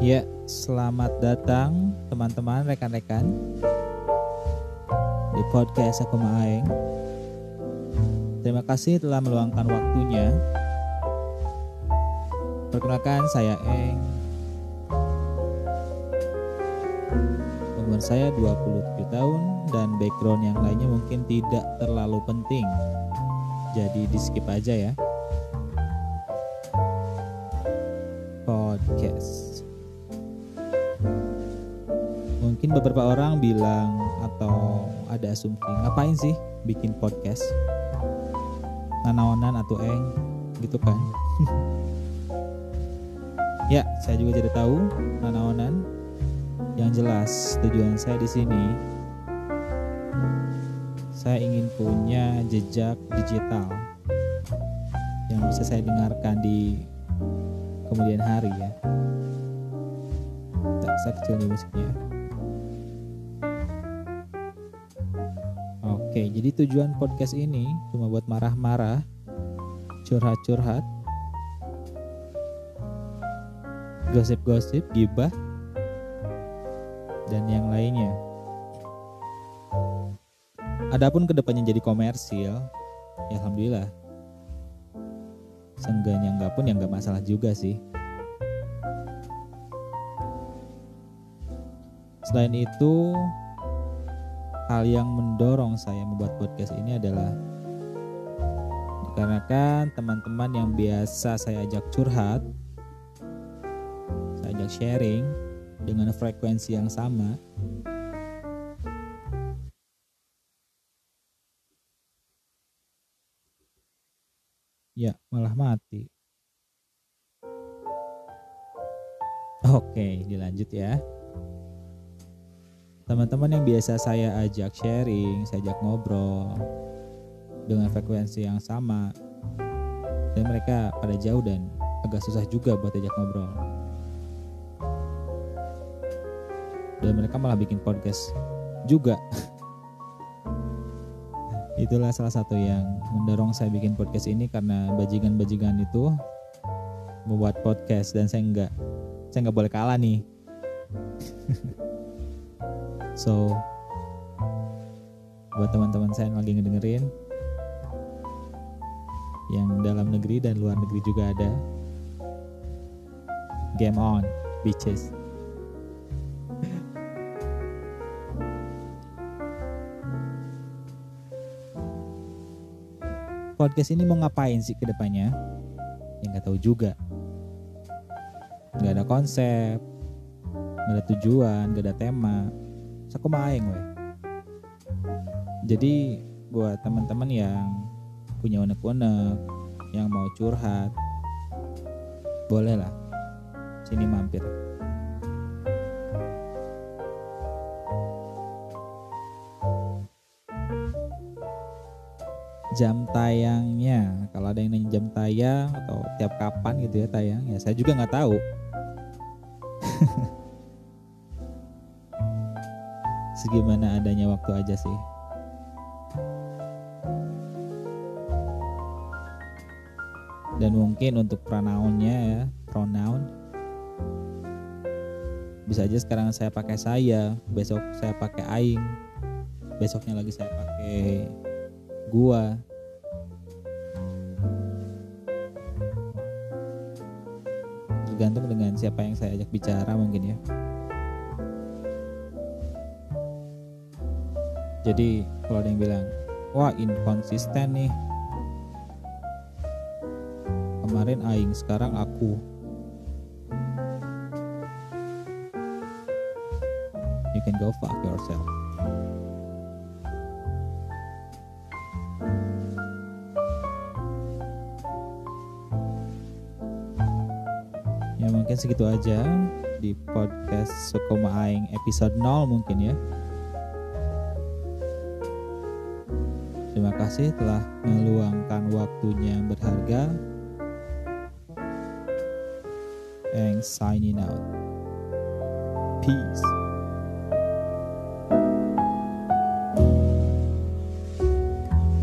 Ya, selamat datang teman-teman, rekan-rekan di podcast Aku Maeng. Terima kasih telah meluangkan waktunya. Perkenalkan saya Eng. Umur saya 27 tahun dan background yang lainnya mungkin tidak terlalu penting. Jadi di skip aja ya. Podcast. Mungkin beberapa orang bilang atau ada asumsi ngapain sih bikin podcast? Nanaonan atau eng gitu kan? ya, saya juga tidak tahu nanaonan. Yang jelas tujuan saya di sini saya ingin punya jejak digital yang bisa saya dengarkan di kemudian hari ya. Tak saya kecil nih musiknya. Oke, jadi tujuan podcast ini cuma buat marah-marah, curhat-curhat, gosip-gosip, gibah, dan yang lainnya. Adapun ke depannya jadi komersil, ya alhamdulillah. Seenggaknya enggak pun ya enggak masalah juga sih. Selain itu, hal yang mendorong saya membuat podcast ini adalah dikarenakan teman-teman yang biasa saya ajak curhat, saya ajak sharing dengan frekuensi yang sama. Ya, malah mati. Oke, dilanjut ya teman-teman yang biasa saya ajak sharing, saya ajak ngobrol dengan frekuensi yang sama dan mereka pada jauh dan agak susah juga buat ajak ngobrol. Dan mereka malah bikin podcast juga. Itulah salah satu yang mendorong saya bikin podcast ini karena bajingan-bajingan itu membuat podcast dan saya enggak saya nggak boleh kalah nih. So buat teman-teman saya yang lagi ngedengerin yang dalam negeri dan luar negeri juga ada game on bitches. Podcast ini mau ngapain sih ke depannya ya nggak tahu juga. Nggak ada konsep nggak ada tujuan nggak ada tema sakumaing weh. Jadi buat teman-teman yang punya unek-unek yang mau curhat boleh lah. Sini mampir. Jam tayangnya kalau ada yang nanya jam tayang atau tiap kapan gitu ya tayang ya saya juga nggak tahu segimana adanya waktu aja sih. Dan mungkin untuk pronounnya ya pronoun. Bisa aja sekarang saya pakai saya besok saya pakai aing. Besoknya lagi saya pakai gua. Tergantung dengan siapa yang saya ajak bicara mungkin ya jadi kalau ada yang bilang wah inkonsisten nih. Kemarin aing sekarang aku. You can go fuck yourself. Ya mungkin segitu aja di podcast Sukoma Aing episode 0 mungkin ya Terima kasih telah meluangkan waktunya yang berharga. And signing out. Peace.